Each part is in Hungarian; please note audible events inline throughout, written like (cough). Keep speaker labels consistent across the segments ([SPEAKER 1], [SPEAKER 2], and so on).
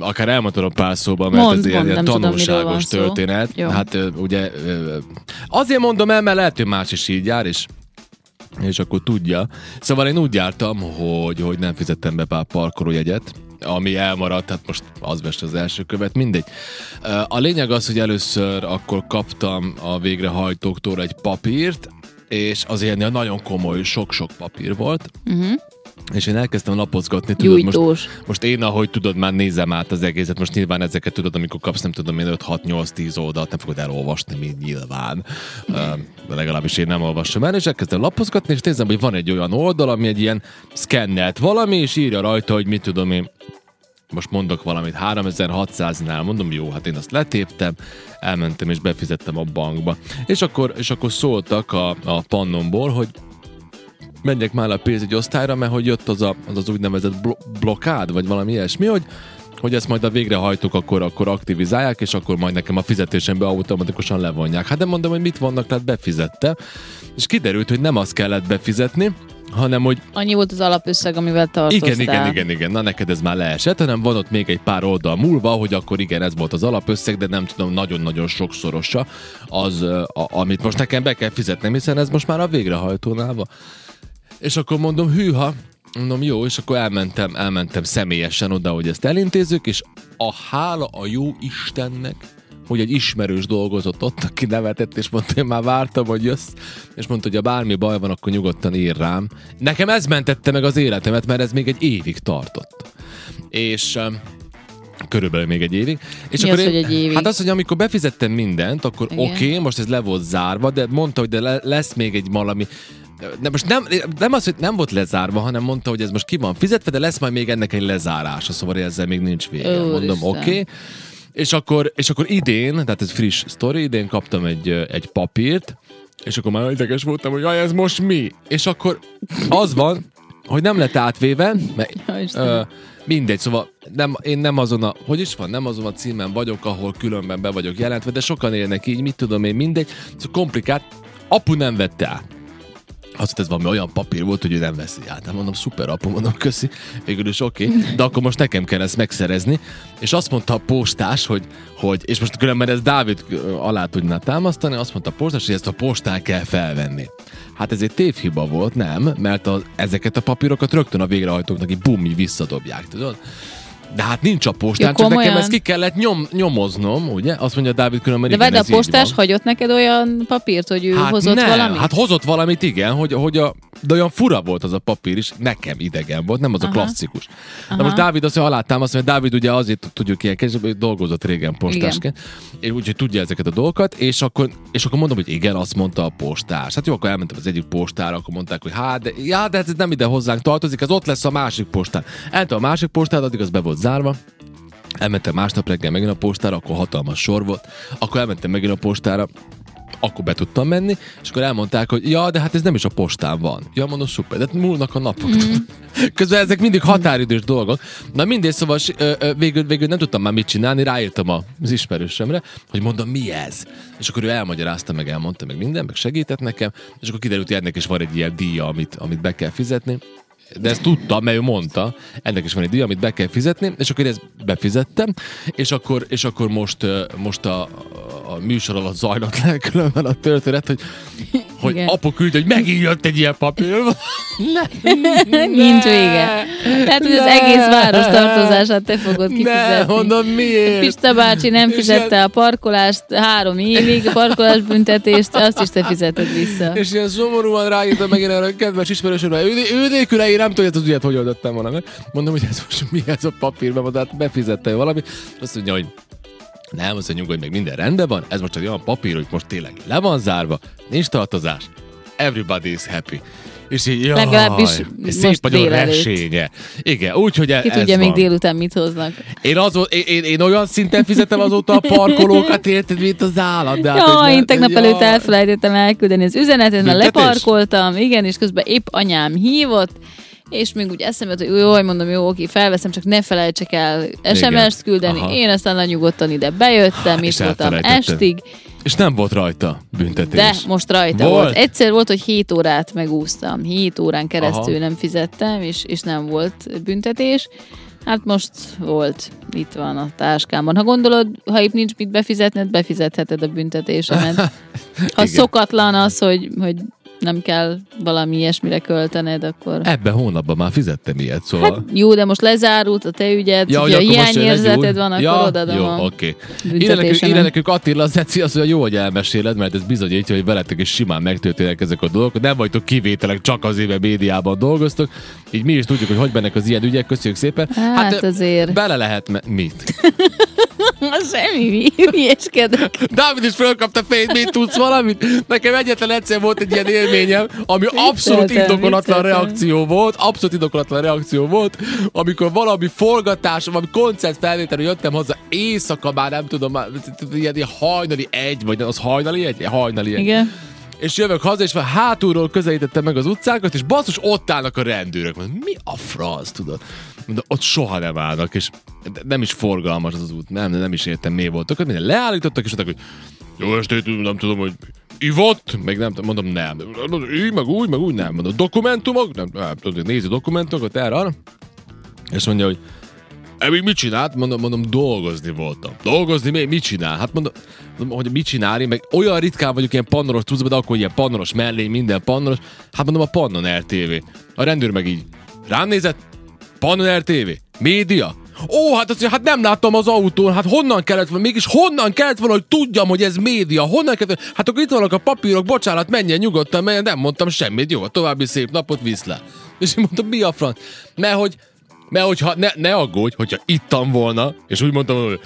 [SPEAKER 1] Akár elmondod a pár szóban, mert
[SPEAKER 2] Mond,
[SPEAKER 1] ez
[SPEAKER 2] mond,
[SPEAKER 1] ilyen
[SPEAKER 2] tudom,
[SPEAKER 1] tanulságos
[SPEAKER 2] szó.
[SPEAKER 1] történet.
[SPEAKER 2] Jó.
[SPEAKER 1] Hát ugye azért mondom el, mert lehet, hogy más is így jár, és és akkor tudja. Szóval én úgy jártam, hogy, hogy nem fizettem be pár parkolójegyet, ami elmaradt, hát most az vest az első követ, mindegy. A lényeg az, hogy először akkor kaptam a végrehajtóktól egy papírt, és az ilyen nagyon komoly, sok-sok papír volt, uh-huh. És én elkezdtem lapozgatni, tudod, most,
[SPEAKER 2] Gyújtós.
[SPEAKER 1] most én, ahogy tudod, már nézem át az egészet, most nyilván ezeket tudod, amikor kapsz, nem tudom én 5-6-8-10 oldalt, nem fogod elolvasni, mint nyilván. De legalábbis én nem olvasom el, és elkezdtem lapozgatni, és nézem, hogy van egy olyan oldal, ami egy ilyen szkennelt valami, és írja rajta, hogy mit tudom én, most mondok valamit, 3600-nál, mondom, jó, hát én azt letéptem, elmentem és befizettem a bankba. És akkor, és akkor szóltak a, a pannomból, hogy menjek már a pénzügyi osztályra, mert hogy jött az a, az, az úgynevezett blo- blokád, vagy valami ilyesmi, hogy hogy ezt majd a végrehajtók akkor, akkor aktivizálják, és akkor majd nekem a fizetésembe automatikusan levonják. Hát de mondom, hogy mit vannak, tehát befizette. És kiderült, hogy nem azt kellett befizetni, hanem hogy
[SPEAKER 2] Annyi volt az alapösszeg, amivel tartoztál.
[SPEAKER 1] igen, igen, igen, igen, na neked ez már leesett, hanem van ott még egy pár oldal múlva, hogy akkor igen, ez volt az alapösszeg, de nem tudom, nagyon-nagyon sokszorosa az, a, amit most nekem be kell fizetnem, hiszen ez most már a végrehajtónál van. És akkor mondom, hűha, mondom, jó, és akkor elmentem, elmentem személyesen oda, hogy ezt elintézzük, és a hála a jó Istennek, hogy egy ismerős dolgozott ott, aki nevetett, és mondta, én már vártam, hogy jössz, és mondta, hogy ha bármi baj van, akkor nyugodtan ír rám. Nekem ez mentette meg az életemet, mert ez még egy évig tartott. És körülbelül még egy évig. És
[SPEAKER 2] Mi az, hogy egy évig?
[SPEAKER 1] Hát az, hogy amikor befizettem mindent, akkor oké, okay, most ez le volt zárva, de mondta, hogy de le, lesz még egy valami, de most nem, nem az, hogy nem volt lezárva, hanem mondta, hogy ez most ki van fizetve, de lesz majd még ennek egy lezárása, szóval ezzel még nincs vége.
[SPEAKER 2] Úristen.
[SPEAKER 1] Mondom, oké. Okay. És akkor, és akkor idén, tehát ez friss sztori, idén kaptam egy, egy papírt, és akkor már ideges voltam, hogy jaj, ez most mi? És akkor az van, hogy nem lett átvéve, mert ö, mindegy, szóval nem, én nem azon a, hogy is van, nem azon a címen vagyok, ahol különben be vagyok jelentve, de sokan élnek így, mit tudom én, mindegy, szóval komplikált. Apu nem vette át. Azt mondta, ez valami olyan papír volt, hogy ő nem veszi át. Nem mondom, szuper apu, mondom, köszi. Végül is oké, okay. de akkor most nekem kell ezt megszerezni. És azt mondta a postás, hogy, hogy és most különben ez Dávid alá tudná támasztani, azt mondta a postás, hogy ezt a postán kell felvenni. Hát ez egy tévhiba volt, nem? Mert a, ezeket a papírokat rögtön a végrehajtóknak így bum, így visszadobják, tudod? De hát nincs a postán,
[SPEAKER 2] Ja,
[SPEAKER 1] csak nekem
[SPEAKER 2] komolyan?
[SPEAKER 1] ezt ki kellett nyom, nyomoznom, ugye? Azt mondja Dávid különben,
[SPEAKER 2] De
[SPEAKER 1] igen,
[SPEAKER 2] vedd a postás hagyott neked olyan papírt, hogy ő hozott
[SPEAKER 1] nem,
[SPEAKER 2] valamit?
[SPEAKER 1] Hát hozott valamit, igen, hogy, hogy a, de olyan fura volt az a papír is, nekem idegen volt, nem az a
[SPEAKER 2] Aha.
[SPEAKER 1] klasszikus. Na
[SPEAKER 2] Aha.
[SPEAKER 1] most Dávid azt mondja, alátámaszt, mert Dávid ugye azért tudjuk ilyen hogy dolgozott régen postásként, és úgyhogy tudja ezeket a dolgokat, és akkor, és akkor mondom, hogy igen, azt mondta a postás. Hát jó, akkor elmentem az egyik postára, akkor mondták, hogy hát, de, já, de ez nem ide hozzánk tartozik, ez ott lesz a másik postán. Elmentem a másik postán, addig az be volt zárva, Elmentem másnap reggel megint a postára, akkor hatalmas sor volt. Akkor elmentem megint a postára, akkor be tudtam menni, és akkor elmondták, hogy ja, de hát ez nem is a postán van. Ja, mondom, szuper, de múlnak a napok. Mm. (laughs) Közben ezek mindig határidős dolgok. Na mindegy, szóval végül, végül nem tudtam már mit csinálni, ráírtam az ismerősömre, hogy mondom, mi ez? És akkor ő elmagyarázta, meg elmondta, meg minden, meg segített nekem, és akkor kiderült, hogy ennek is van egy ilyen díja, amit, amit be kell fizetni. De ezt tudtam, mert ő mondta, ennek is van egy díj, amit be kell fizetni, és akkor én ezt befizettem, és akkor, és akkor most, most a, a műsor alatt zajlott le (laughs) különben a történet, hogy, hogy
[SPEAKER 2] Igen.
[SPEAKER 1] apu küldte, hogy megint jött egy ilyen papír. (laughs)
[SPEAKER 2] Nincs vége. Tehát, hogy az
[SPEAKER 1] Ne.
[SPEAKER 2] egész város tartozását te fogod
[SPEAKER 1] Ne,
[SPEAKER 2] kifizetni.
[SPEAKER 1] mondom, miért?
[SPEAKER 2] Pista bácsi nem fizette a parkolást három évig, a parkolás büntetést, azt is te fizeted vissza.
[SPEAKER 1] És ilyen szomorúan ráírtam megint erre a kedves ismerősömre, ő, ő nélküle én nem tudja, hogy az ügyet hogy oldottam volna meg. Mondom, hogy ez most mi ez a papír, mert hát befizette valami. Azt mondja, hogy nem, mondja, nyugodj meg, minden rendben van, ez most csak egy olyan papír, hogy most tényleg le van zárva, nincs tartozás, everybody is happy. És így, jaj,
[SPEAKER 2] Legalábbis
[SPEAKER 1] szép nagyon resénye. Igen, úgyhogy e-
[SPEAKER 2] Ki
[SPEAKER 1] ez
[SPEAKER 2] tudja még
[SPEAKER 1] van.
[SPEAKER 2] délután mit hoznak.
[SPEAKER 1] Én, azó, én, én, én, olyan szinten fizetem azóta a parkolókat, érted, mint az állat. De hát,
[SPEAKER 2] én tegnap
[SPEAKER 1] jaj.
[SPEAKER 2] előtt elfelejtettem elküldeni az üzenetet, mert leparkoltam, igen, és közben épp anyám hívott, és még úgy eszembe hogy jó, mondom, jó, oké, felveszem, csak ne felejtsek el SMS-t küldeni.
[SPEAKER 1] Aha.
[SPEAKER 2] Én aztán nagyon nyugodtan ide bejöttem, itt voltam estig,
[SPEAKER 1] És nem volt rajta büntetés.
[SPEAKER 2] de most rajta
[SPEAKER 1] Volt?
[SPEAKER 2] volt. Egyszer volt, hogy 7 órát megúsztam, 7 órán keresztül
[SPEAKER 1] Aha.
[SPEAKER 2] nem fizettem, és, és nem volt büntetés. Hát most volt, itt van a táskámban. Ha gondolod, ha épp nincs mit befizetned, befizetheted a büntetésemet. (laughs) Ha szokatlan az, hogy, hogy nem kell valami ilyesmire költened, akkor...
[SPEAKER 1] Ebben hónapban már fizettem ilyet, szóval...
[SPEAKER 2] Hát jó, de most lezárult a te ügyed, ja,
[SPEAKER 1] hogy
[SPEAKER 2] ha
[SPEAKER 1] akkor most jön egy
[SPEAKER 2] hiányérzeted van, akkor
[SPEAKER 1] ja,
[SPEAKER 2] odaadom
[SPEAKER 1] Jó,
[SPEAKER 2] a
[SPEAKER 1] oké. Ide nekünk, ide nekünk Attila az Eci, azt mondja, jó, hogy elmeséled, mert ez bizonyítja, hogy veletek is simán megtörténnek ezek a dolgok. Nem vagytok kivételek, csak az éve médiában dolgoztok. Így mi is tudjuk, hogy hogy mennek az ilyen ügyek. Köszönjük szépen.
[SPEAKER 2] Hát azért.
[SPEAKER 1] Bele lehet me- mit? (laughs)
[SPEAKER 2] Semmi hülyeskedek.
[SPEAKER 1] Dávid is fölkapta fejét, mit tudsz valamit? Nekem egyetlen egyszer volt egy ilyen élményem, ami abszolút indokolatlan reakció volt, abszolút indokolatlan reakció volt, amikor valami forgatás, valami koncert felvételről jöttem haza, éjszaka már nem tudom, már, ilyen, ilyen hajnali egy, vagy az hajnali egy? Hajnali egy.
[SPEAKER 2] Igen.
[SPEAKER 1] És jövök haza, és már hátulról közelítettem meg az utcákat, és basszus, ott állnak a rendőrök. Mondom, mi a franc, tudod? Mondom, ott soha nem állnak, és nem is forgalmas az az út, nem, nem is értem, mi volt. Akkor minden leállítottak, és mondták, hogy jó estét, nem tudom, hogy ivott, meg nem mondom, nem. Így, meg úgy, meg úgy, nem. Mondom, dokumentumok, nem, nem tudom, nézi dokumentumokat, erre, arra. És mondja, hogy E, mi mit csinált? Mondom, mondom, dolgozni voltam. Dolgozni még mit csinál? Hát mondom, mondom, hogy mit csinál, én meg olyan ritkán vagyok ilyen pannoros cuccban, de akkor ilyen pannoros mellé, minden pannoros. Hát mondom, a Pannon RTV. A rendőr meg így rám nézett, Pannon RTV, média. Ó, hát azt, hát nem láttam az autón, hát honnan kellett volna, mégis honnan kellett volna, hogy tudjam, hogy ez média, honnan kellett, hát akkor itt vannak a papírok, bocsánat, menjen nyugodtan, menjen, nem mondtam semmit, jó, további szép napot, viszlát. És én mondtam, mi a franc? Mert hogy mert hogyha ne, ne aggódj, hogyha ittam volna, és úgy mondtam, hogy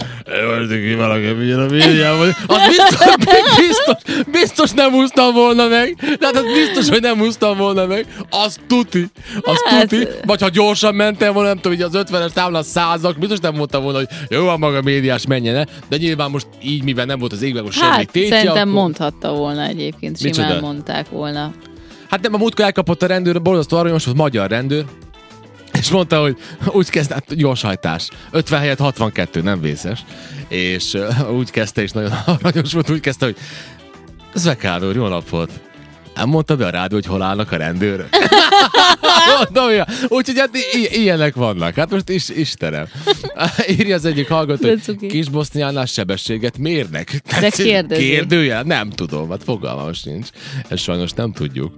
[SPEAKER 1] ki valaki figyel a médiában, az biztos, (laughs) biztos, biztos nem úsztam volna meg. De hát az biztos, hogy nem úsztam volna meg. Az tuti. Az
[SPEAKER 2] Hát-
[SPEAKER 1] tuti. Vagy ha gyorsan mentem volna, nem tudom, hogy az 50-es táblán százak, biztos nem mondtam volna, hogy jó, a maga médiás menjen el. De nyilván most így, mivel nem volt az égben most semmi
[SPEAKER 2] Hát
[SPEAKER 1] tétje,
[SPEAKER 2] szerintem
[SPEAKER 1] akkor...
[SPEAKER 2] mondhatta volna egyébként, simán
[SPEAKER 1] Micsoda?
[SPEAKER 2] mondták volna.
[SPEAKER 1] Hát nem, a múltkor elkapott a rendőr, borzasztó aranyos volt magyar rendőr, és mondta, hogy úgy kezdte, hát gyorshajtás. 50 helyett 62, nem vészes. És úgy kezdte, és nagyon (laughs) aranyos volt, úgy kezdte, hogy Zvekádor, jó napot. Nem mondta be a rádió, hogy hol állnak a rendőrök? (laughs) Mondom, ja. Úgyhogy hát i- ilyenek vannak. Hát most is, Istenem. (laughs) Írja az egyik hallgató, hogy. Kisboszniánál sebességet mérnek.
[SPEAKER 2] De kérdezi.
[SPEAKER 1] Kérdője? Nem tudom, hát fogalmam sincs. Ezt sajnos nem tudjuk.